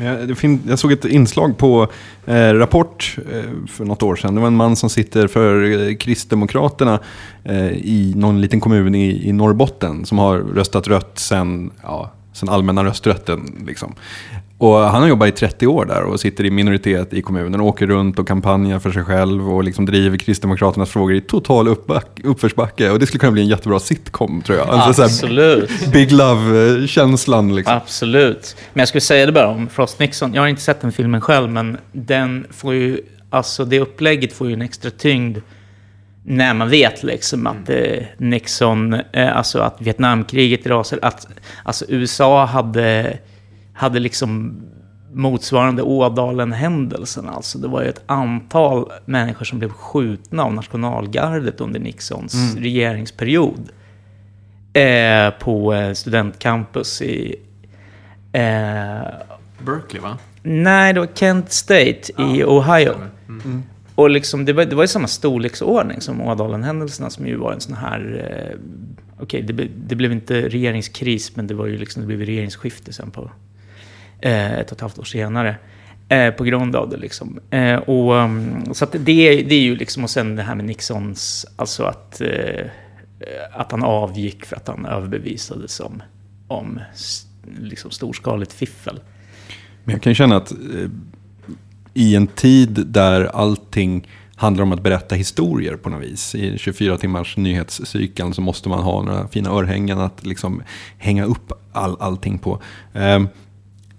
Jag, jag såg ett inslag på eh, Rapport eh, för något år sedan. Det var en man som sitter för eh, Kristdemokraterna eh, i någon liten kommun i, i Norrbotten som har röstat rött sen, ja, sen allmänna rösträtten. Liksom. Och han har jobbat i 30 år där och sitter i minoritet i kommunen och åker runt och kampanjar för sig själv och liksom driver Kristdemokraternas frågor i total uppback, uppförsbacke. Och det skulle kunna bli en jättebra sitcom tror jag. Alltså, Absolut. Big Love-känslan. Liksom. Absolut. Men jag skulle säga det bara om Frost Nixon. Jag har inte sett den filmen själv, men den får ju, alltså det upplägget får ju en extra tyngd när man vet liksom att eh, Nixon, eh, alltså att Vietnamkriget rasade, att alltså USA hade hade liksom motsvarande Ådalen-händelsen. Alltså det var ju ett antal människor som blev skjutna av nationalgardet under Nixons mm. regeringsperiod. Eh, på eh, studentcampus i... Eh, Berkeley va? Nej, det var Kent State ja, i Ohio. Mm. Mm. Och liksom, det, var, det var i samma storleksordning som Ådalen-händelserna som ju var en sån här... Eh, Okej, okay, det, det, blev inte regeringskris, men det var ju liksom, det blev regeringsskifte sen på Eh, ett och ett halvt år senare. Eh, på grund av det liksom. Eh, och, um, så att det, det är ju liksom, och sen det här med Nixons, alltså att, eh, att han avgick för att han överbevisades om, om liksom storskaligt fiffel. Men jag kan känna att eh, i en tid där allting handlar om att berätta historier på något vis. I 24 timmars nyhetscykeln så måste man ha några fina örhängen att liksom hänga upp all, allting på. Um,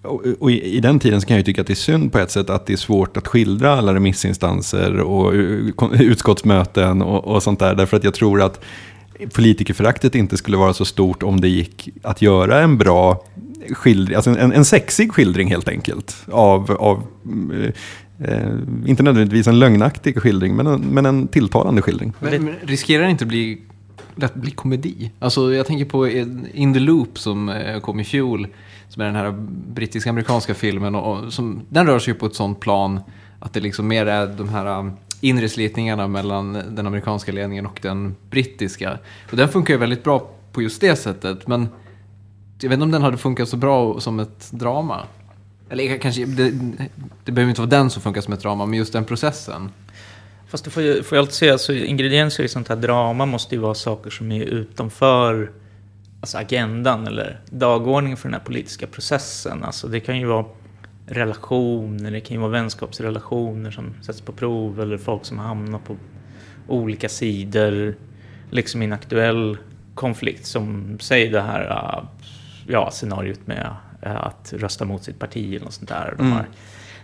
och i, den tiden så kan jag ju tycka att det är synd på ett sätt att det är svårt att skildra alla remissinstanser och eh, [laughs] utskottsmöten och, och sånt där. Därför att jag tror att politikerföraktet inte skulle vara så stort om det gick att göra en bra skildring, alltså en, en sexig skildring helt enkelt. Av, av eh, eh inte nödvändigtvis en lögnaktig skildring, men en, men en tilltalande skildring. Men, men riskerar det inte att bli, att bli komedi? Alltså jag tänker på eh, In the Loop som kom i fjol som är den här brittisk-amerikanska filmen. Och, som, den rör sig ju på ett sånt plan att det liksom mer är de här um, inre slitningarna mellan den amerikanska ledningen och den brittiska. Och den funkar ju väldigt bra på just det sättet. Men jag vet inte om den hade funkat så bra som ett drama. Eller kanske, det, det behöver inte vara den som funkar som ett drama, men just den processen. Fast du får ju, får ju alltid säga, alltså, ingredienser i sånt här drama måste ju vara saker som är utanför alltså agendan eller dagordningen för den här politiska processen. Alltså det kan ju vara relationer, det kan ju vara vänskapsrelationer som sätts på prov eller folk som hamnar på olika sidor liksom i en aktuell konflikt som säger det här ja, scenariot med att rösta mot sitt parti eller något sånt där. De mm. har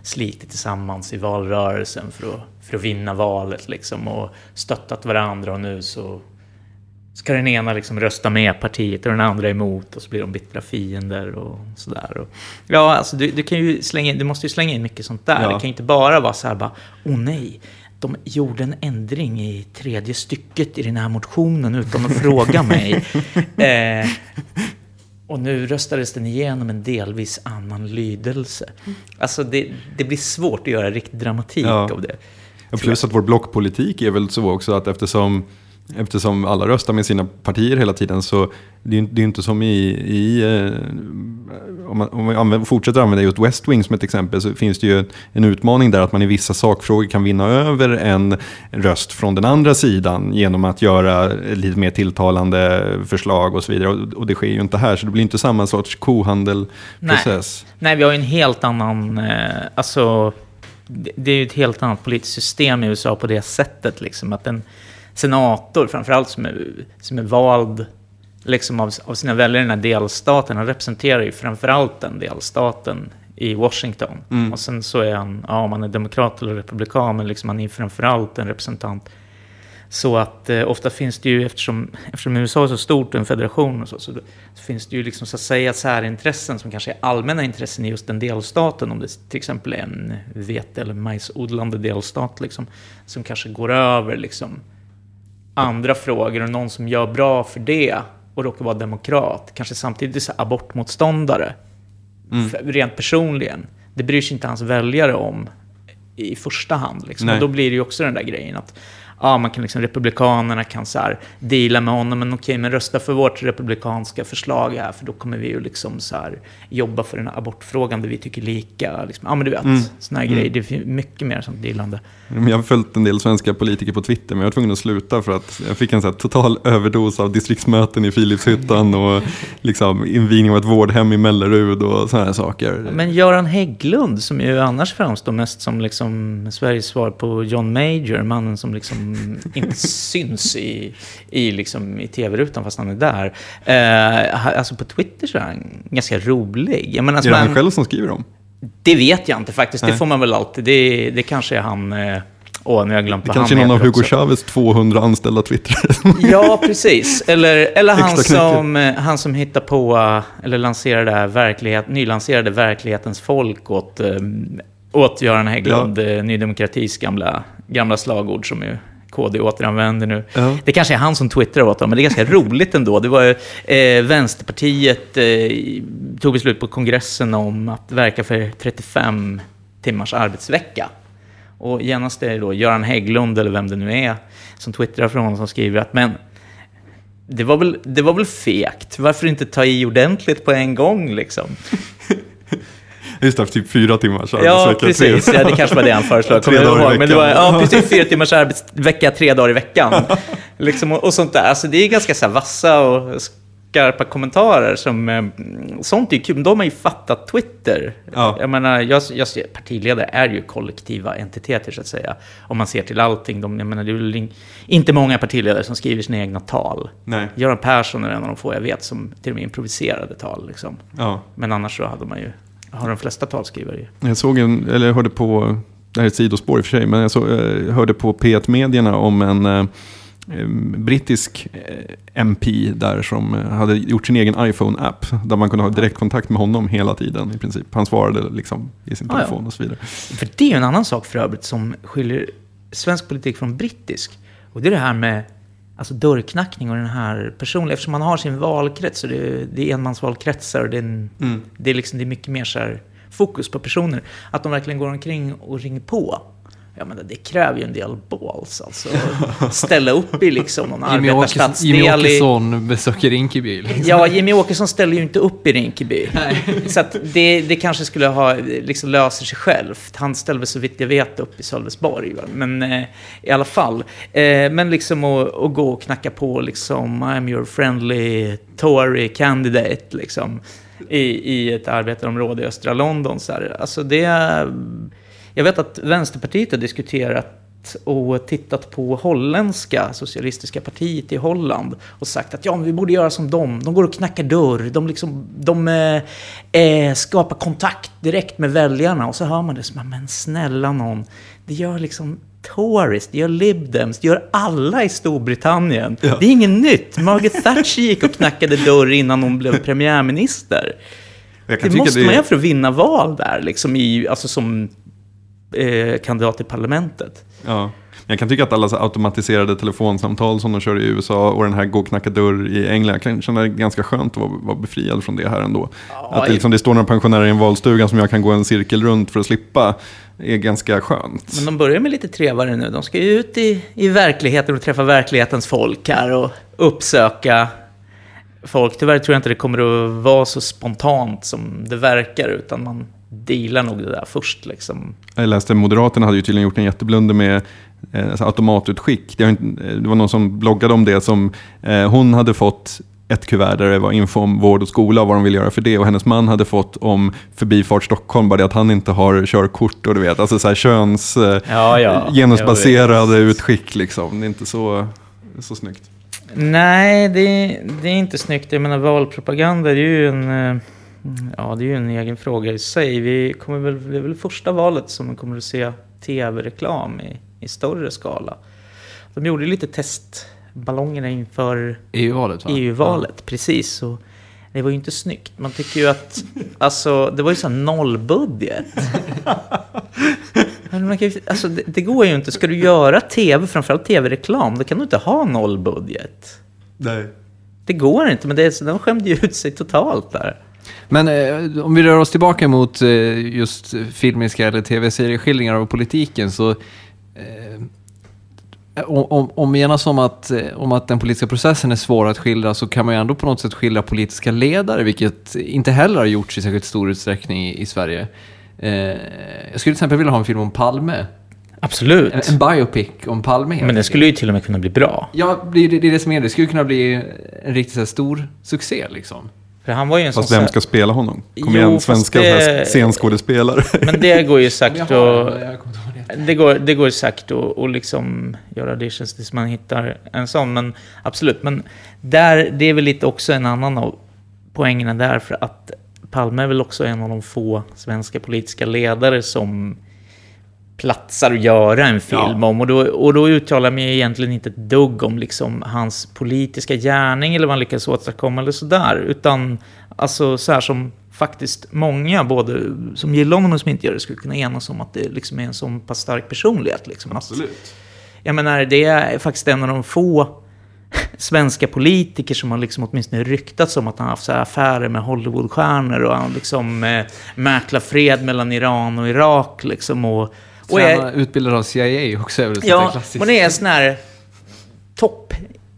slitit tillsammans i valrörelsen för att, för att vinna valet liksom och stöttat varandra och nu så ska den ena liksom rösta med partiet och den andra emot och så blir de bittra fiender och sådär. Ja, alltså du, du, kan ju slänga du måste ju slänga in mycket sånt där. Ja. Det kan ju inte bara vara så här bara, åh nej, de gjorde en ändring i tredje stycket i den här motionen utan att fråga mig. [laughs] Eh, och nu röstades den igenom en delvis annan lydelse. Alltså det, det blir svårt att göra riktig dramatik ja. av det. Ja, plus att vår blockpolitik är väl så också att eftersom Eftersom alla röstar med sina partier hela tiden så det är ju inte som i, i eh, om man, om man använder, fortsätter använda just West Wing som ett exempel så finns det ju en utmaning där att man i vissa sakfrågor kan vinna över en röst från den andra sidan genom att göra lite mer tilltalande förslag och så vidare. Och, och det sker ju inte här så det blir inte samma sorts kohandelprocess. Nej. Nej, vi har ju en helt annan, eh, alltså det är ju ett helt annat politiskt system i USA på det sättet liksom att den senator framförallt som är, som är vald liksom av, av sina väljare i den här delstaten. Han representerar ju framförallt den delstaten i Washington. Mm. Och sen så är han, ja om han är demokrat eller republikan, men liksom han är framförallt en representant. Så att eh, ofta finns det ju, eftersom, eftersom USA är så stort och en federation och så, så, så finns det ju liksom så att säga särintressen som kanske är allmänna intressen i just den delstaten. Om det till exempel är en vete eller majsodlande delstat liksom, som kanske går över liksom andra frågor och någon som gör bra för det och råkar vara demokrat, kanske samtidigt är så abortmotståndare, Mm. rent personligen. Det bryr sig inte hans väljare om i första hand. Liksom. Och då blir det ju också den där grejen att ja, man kan liksom, republikanerna kan så här, deala med honom, men okej, men rösta för vårt republikanska förslag här, för då kommer vi ju liksom så här, jobba för den här abortfrågan där vi tycker lika. Liksom. Ja, men du vet, Mm. såna här grejer. Det finns mycket mer sånt dealande. Jag har följt en del svenska politiker på Twitter, men jag var tvungen att sluta för att jag fick en så här total överdos av distriktsmöten i Filipshyttan och liksom invigning av ett vårdhem i Mellerud och sådana här saker. Men Göran Hägglund, som ju annars framstår mest som liksom Sveriges svar på John Major, mannen som liksom [laughs] inte syns i, i, liksom i tv-rutan fast han är där. Eh, alltså på Twitter så är han ganska rolig. Jag menar, alltså är det han själv som skriver dem? Det vet jag inte faktiskt, det Nej. får man väl alltid. Det, det kanske är han... eh, Åh, nu har jag glömt Det kanske är någon av Hugo. Chavez 200 anställda twittrare. [laughs] Ja, precis. Eller, eller han, som, eh, han som hittar på, eh, eller lanserade det verklighet, nylanserade verklighetens folk åt, eh, åt Göran Hägglund, ja. Ny Demokratis gamla, gamla slagord som ju KD återanvänder nu. Ja. Det kanske är han som twittrar åt dem, men det är ganska [laughs] roligt ändå. Det var eh, Vänsterpartiet eh, tog beslut på kongressen om att verka för 35 timmars arbetsvecka. Och genast är det då Göran Hägglund, eller vem det nu är, som twittrar från honom som skriver att men det var, väl, det var väl fegt, varför inte ta i ordentligt på en gång liksom? [laughs] Just det, typ fyra timmar. Så Ja, arbetsvecka, precis. Ja, det kanske var det han föreslog. [laughs] Tre dagar i ihåg. Men det var, veckan. ja, precis. [laughs] Fyra timmars arbetsvecka, tre dagar i veckan. [laughs] liksom, och, och sånt där. Alltså, det är ganska så här, vassa och skarpa kommentarer. Som, eh, sånt är ju kul. De har ju fattat Twitter. Ja. Jag menar, jag, jag, partiledare är ju kollektiva entiteter, så att säga. Om man ser till allting. De, jag menar, det är inte många partiledare som skriver sina egna tal. Nej. Göran Persson är en av de få jag vet som till och med improviserade tal. Liksom. Ja. Men annars så hade man ju, har de flesta talskrivare ju. Jag såg en, eller jag hörde på, det här är ett sidospår i och för sig, men jag så, eh, hörde på P1-medierna om en eh, eh, brittisk MP där som hade gjort sin egen iPhone-app. Där man kunde ha direktkontakt med honom hela tiden i princip. Han svarade liksom i sin Ah, ja. telefon och så vidare. För det är ju en annan sak för övrigt som skiljer svensk politik från brittisk. Och det är det här med alltså dörrknackning och den här personliga, eftersom man har sin valkrets och det är, det är enmansvalkretsar och det är, en, Mm. det är, liksom, det är mycket mer så här fokus på personer. Att de verkligen går omkring och ringer på. Ja, men det kräver ju en del balls alltså. Ställa upp i liksom någon [laughs] Jimmy, Jimmy arbetarstadsdel i... Åkesson besöker Rinkeby. liksom. Ja, Jimmy Åkesson ställer ju inte upp i Rinkeby. Så att det, det kanske skulle ha, liksom löser sig självt. Han ställer väl så vitt jag vet upp i Sölvesborg. va. Men eh, i alla fall. Eh, men liksom att, att gå och knacka på liksom I'm your friendly Tory candidate liksom. I, i ett arbetarområde i östra London. Så här. Alltså det, jag vet att Vänsterpartiet har diskuterat och tittat på holländska socialistiska partiet i Holland och sagt att ja, men vi borde göra som dem. De går och knackar dörr, de, liksom, de eh, eh, skapar kontakt direkt med väljarna och så hör man det som, men snälla någon, det gör liksom Tories, det gör Lib Dems, det gör alla i Storbritannien. Ja. Det är inget nytt. Margaret Thatcher gick och knackade dörr innan hon blev premiärminister. Det måste det- man göra för att vinna val där, liksom i, alltså som eh, kandidat i parlamentet. Ja. Jag kan tycka att alla automatiserade telefonsamtal som de kör i USA och den här gå och knacka dörr i England, jag kan känna det ganska skönt att vara, vara befriad från det här ändå. att det, liksom, det står några pensionärer i en valstuga som jag kan gå en cirkel runt för att slippa, är ganska skönt. Men de börjar med lite trevare nu. De ska ju ut i, i verkligheten och träffa verklighetens folk här och uppsöka folk. Tyvärr tror jag inte det kommer att vara så spontant som det verkar, utan man dealar nog det där först liksom. Jag läste Moderaterna hade ju tydligen gjort en jätteblunder med eh, alltså automatutskick. Det, eh, det var någon som bloggade om det som eh, hon hade fått ett kuvert där det var info om vård och skola och vad de ville göra för det. Och hennes man hade fått om Förbifart Stockholm, bara det att han inte har körkort och du vet, alltså så här köns, eh, Ja, ja. genusbaserade utskick liksom. Det är inte så, så snyggt. Nej, det, det är inte snyggt. Jag menar valpropaganda, det är ju en, eh, ja, det är ju en egen fråga i sig. Vi kommer väl, det är väl första valet som man kommer att se tv-reklam i, i större skala. De gjorde lite testballonger inför EU-valet va? EU-valet, precis. Och det var ju inte snyggt. Man tycker ju att, [laughs] alltså, det var ju sån nollbudget. Alltså, det, det går ju inte. Ska du göra tv, framförallt tv-reklam, då kan du inte ha nollbudget. Nej. Det går inte, men det, så- de skämde ju ut sig totalt där. Men eh, om vi rör oss tillbaka mot eh, just filmiska eller tv-serieskildringar av politiken så eh, om, om, vi enas om att, eh, om att den politiska processen är svår att skildra så kan man ju ändå på något sätt skildra politiska ledare, vilket inte heller har gjorts i särskilt stor utsträckning i, i Sverige. Eh, jag skulle till exempel vilja ha en film om Palme. Absolut. En, en biopic om Palme. Men det enkelt. skulle ju till och med kunna bli bra. Ja, det är det, det, är det som är det. Det skulle kunna bli en riktigt så stor succé liksom. För han var ju en sån... Fast vem ska spela honom? Kom Jo, igen, svenska det- scenskådespelare. Men det går ju [laughs] har att... det. Går, det går säkert att, att liksom göra auditions tills man hittar en sån. Men absolut, men där, det är väl lite också en annan av poängerna där. För att Palme är väl också en av de få svenska politiska ledare som platsar att göra en film om. Och då, och då uttalar jag mig egentligen inte ett dugg om liksom hans politiska gärning eller vad han lyckas åstadkomma eller sådär. Utan alltså så här som faktiskt många, både som gillar honom och som inte gör det, skulle kunna enas om att det liksom är en sån pass stark personlighet. Liksom. Att, jag menar, det är faktiskt en av de få [laughs] svenska politiker som har liksom åtminstone ryktats om att han har haft så affärer med Hollywoodstjärnor och han liksom eh, mäklar fred mellan Iran och Irak liksom. Och, och är, utbildad av CIA också är ja, hon är sån här topp,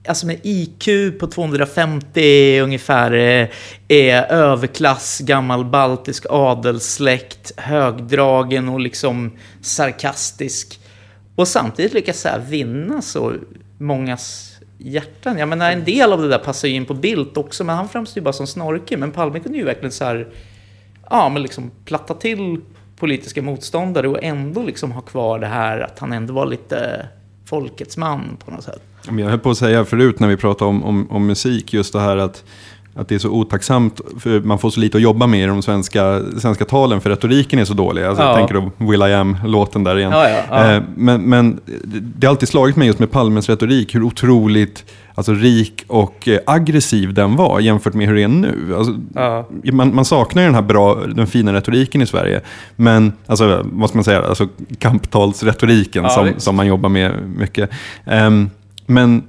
alltså med IQ på 250 ungefär, eh, är överklass, gammal baltisk adelssläkt, högdragen och liksom sarkastisk. Och samtidigt lyckas så här vinna så mångas hjärtan. Jag menar, en del av det där passar ju in på Bildt också, men han framstår ju bara som snorkig. Men Palme kunde ju verkligen så här, ja, men liksom platta till politiska motståndare och ändå liksom ha kvar det här att han ändå var lite folkets man på något sätt. Jag höll på att säga förut när vi pratade om, om, om musik, just det här att, att det är så otacksamt, för man får så lite att jobba med i de svenska, svenska talen, för retoriken är så dålig. Alltså, Ja. Jag tänker då Will I Am-låten där igen. Ja, ja. Eh, Men, men det har alltid slagit mig just med Palmes retorik, hur otroligt alltså, rik och eh, aggressiv den var jämfört med hur det är nu. Alltså, man, man saknar ju den här bra, den fina retoriken i Sverige. Men, alltså, vad ska man säga, alltså, kamptalsretoriken som, som man jobbar med mycket. Ehm, men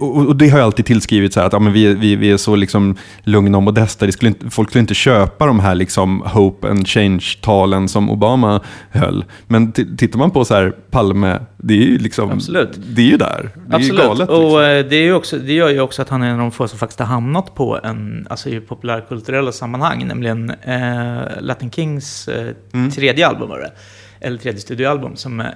och det har jag alltid tillskrivit så här att ja, men vi, vi, vi är så liksom lugna och modesta. Det skulle inte, folk skulle inte köpa de här liksom hope and change-talen som Obama höll. Men tittar man på så här Palme, det är ju liksom, Absolut. det är ju där. Det är Absolut, ju galet. Liksom. och eh, det, är också, det gör ju också att han är en av de få som faktiskt har hamnat på en, alltså i populärkulturella sammanhang, nämligen eh, Latin Kings eh, Mm. tredje album var det, eller tredje studioalbum, som, eh,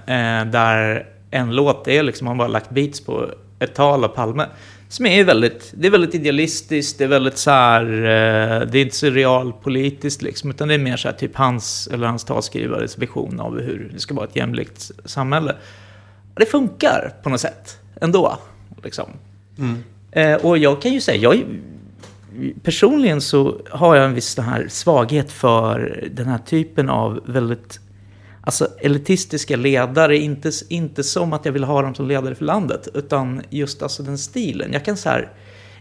där en låt, är liksom, han bara lagt beats på ett tal av Palme. Som är väldigt, det är väldigt idealistiskt, det är väldigt så här, eh, det är inte så realpolitiskt liksom, utan det är mer så här typ hans, eller hans talskrivares vision av hur det ska vara ett jämlikt samhälle. Det funkar på något sätt ändå. Liksom. Eh, och jag kan ju säga, jag, personligen så har jag en viss här svaghet för den här typen av väldigt alltså, elitistiska ledare. Inte, inte som att jag vill ha dem som ledare för landet, utan just alltså den stilen. Jag kan så här,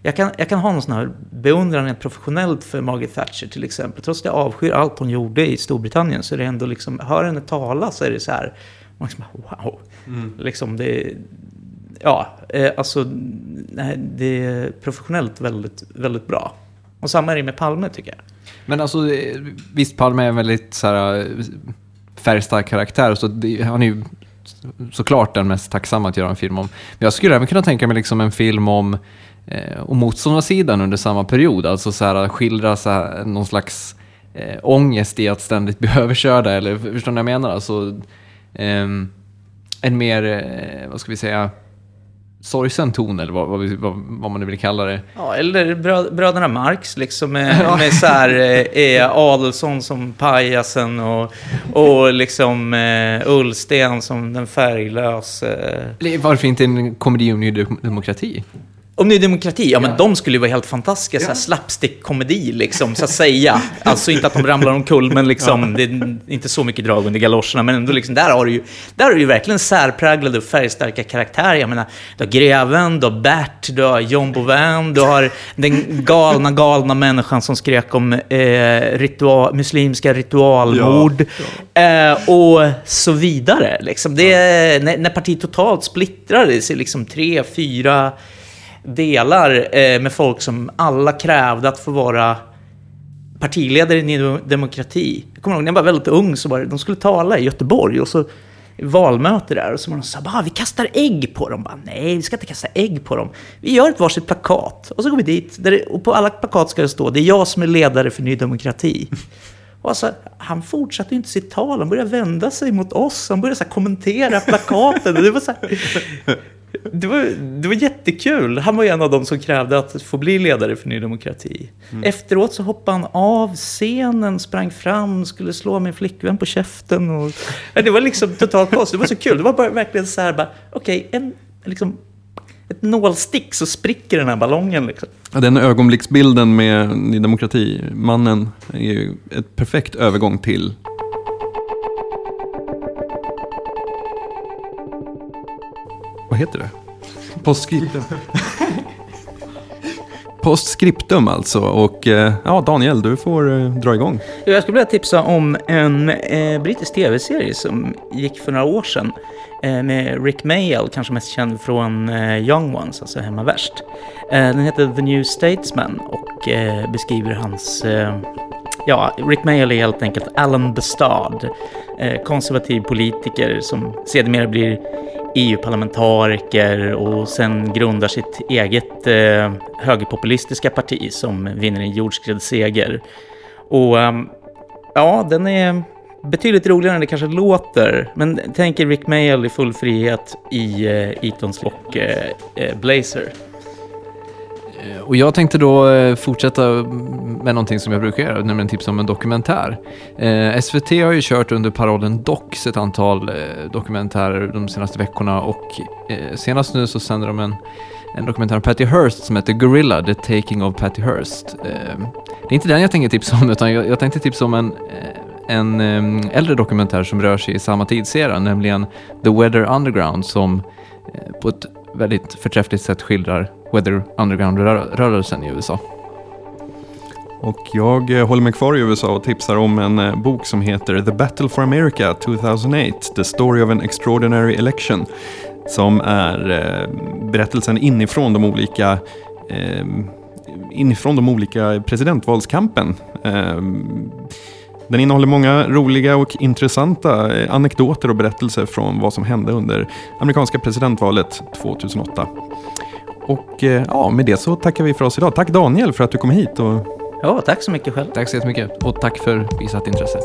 jag kan, jag kan ha någon sån här beundran rent professionellt för Margaret Thatcher till exempel. Trots att jag avskyr allt hon gjorde i Storbritannien så är det ändå liksom, hör henne tala så är det så här, man liksom, wow. Liksom det, ja, eh, alltså nej, det är professionellt väldigt, väldigt bra. Och samma är det med Palme tycker jag. Men alltså, eh, visst Palme är väldigt så här, eh, färgstark karaktär, så det, han är ju såklart den mest tacksamma att göra en film om. Men jag skulle även kunna tänka mig liksom en film om, eh, om motståndarsidan under samma period, alltså så här, skildra så här, någon slags eh, ångest i att ständigt bli [laughs] överkörda, eller förstår ni vad jag menar? Alltså, eh, en mer, eh, vad ska vi säga, sorgsen ton eller vad, vad, vad, man nu vill kalla det. Ja, eller brö bröderna Marx, liksom med, med så här [laughs] eh, eh, Adelsson som pajasen och, och liksom eh, Ullsten som den färglös. Eh. Varför inte en komedi om Ny Dem- Demokrati? Om Ny Demokrati, ja men de skulle ju vara helt fantastiska, här slapstick-komedi liksom, så att säga. Alltså inte att de ramlar omkull, men liksom, det är inte så mycket drag under galoscherna, men ändå liksom, där har du ju, där har du ju verkligen särpräglade och färgstarka karaktärer. Jag menar, du har greven, du har Bert, du har John Bouvin, du har den galna, galna människan som skrek om eh, ritual, muslimska ritualmord, Eh, och så vidare. Liksom. Det, är- när, när partiet totalt splittrades i liksom tre, fyra delar eh, med folk som alla krävde att få vara partiledare i Ny Demokrati. Jag kommer ihåg när jag var väldigt ung så var det, de skulle tala i Göteborg och så valmöte där och så var de så här, vi kastar ägg på dem. Bara, Nej, vi ska inte kasta ägg på dem. Vi gör ett varsitt plakat och så går vi dit där det, och på alla plakat ska det stå, det är jag som är ledare för Ny Demokrati. Och alltså, han fortsatte ju inte sitt tal, han började vända sig mot oss, han började så här kommentera plakaten. Och det var så här, det var, det var jättekul. Han var ju en av de som krävde att få bli ledare för Ny Demokrati. Efteråt så hoppade han av scenen, sprang fram, skulle slå min flickvän på käften. Och, det var liksom totalt kaos. Det var så kul. Det var bara verkligen så här, bara, okej, en, liksom, ett nålstick så spricker den här ballongen. Liksom. Ja, Den ögonblicksbilden med Ny Demokrati-mannen är ju ett perfekt övergång till Vad heter det? Postscriptum. Postscriptum alltså. Och eh, ja, Daniel, du får eh, dra igång. Jag skulle vilja tipsa om en eh, brittisk tv-serie som gick för några år sedan eh, med Rick Mayall, kanske mest känd från eh, Young Ones, alltså Hemma Värst. Eh, den heter The New Statesman och eh, beskriver hans... Eh, Ja, Rick Mayall är helt enkelt Alan Bestad, eh, konservativ politiker som sedermera blir EU-parlamentariker och sen grundar sitt eget eh, högerpopulistiska parti som vinner en jordskredsseger. Och ehm, ja, den är betydligt roligare än det kanske låter. Men tänk er Rick Mayall i full frihet i eh, Eatons och eh, eh Blazer. Eh, och jag tänkte då eh, fortsätta med någonting som jag brukar göra, nämligen tipsa om en dokumentär. Eh, SVT har ju kört under parollen Docs ett antal eh, dokumentärer de senaste veckorna och eh, senast nu så sänder de en, en dokumentär om Patty Hearst som heter Gorilla, The Taking of Patty Hearst. Eh, det är inte den jag tänker tipsa om, utan jag, jag tänkte tipsa om en, en äldre dokumentär som rör sig i samma tidsera, nämligen The Weather Underground som på ett väldigt förträffligt sätt skildrar Weather Underground-rörelsen i USA. Och jag eh, håller mig kvar i USA och tipsar om en eh, bok som heter The Battle for America 2008, The Story of an Extraordinary Election. Som är eh, berättelsen inifrån de olika inifrån de olika presidentvalskampen. Den innehåller många roliga och intressanta eh, anekdoter och berättelser från vad som hände under amerikanska presidentvalet 2008. Och eh, ja, med det så tackar vi för oss idag. Tack Daniel för att du kom hit och Ja, tack så mycket själv. Tack så jättemycket och tack för visat intresse.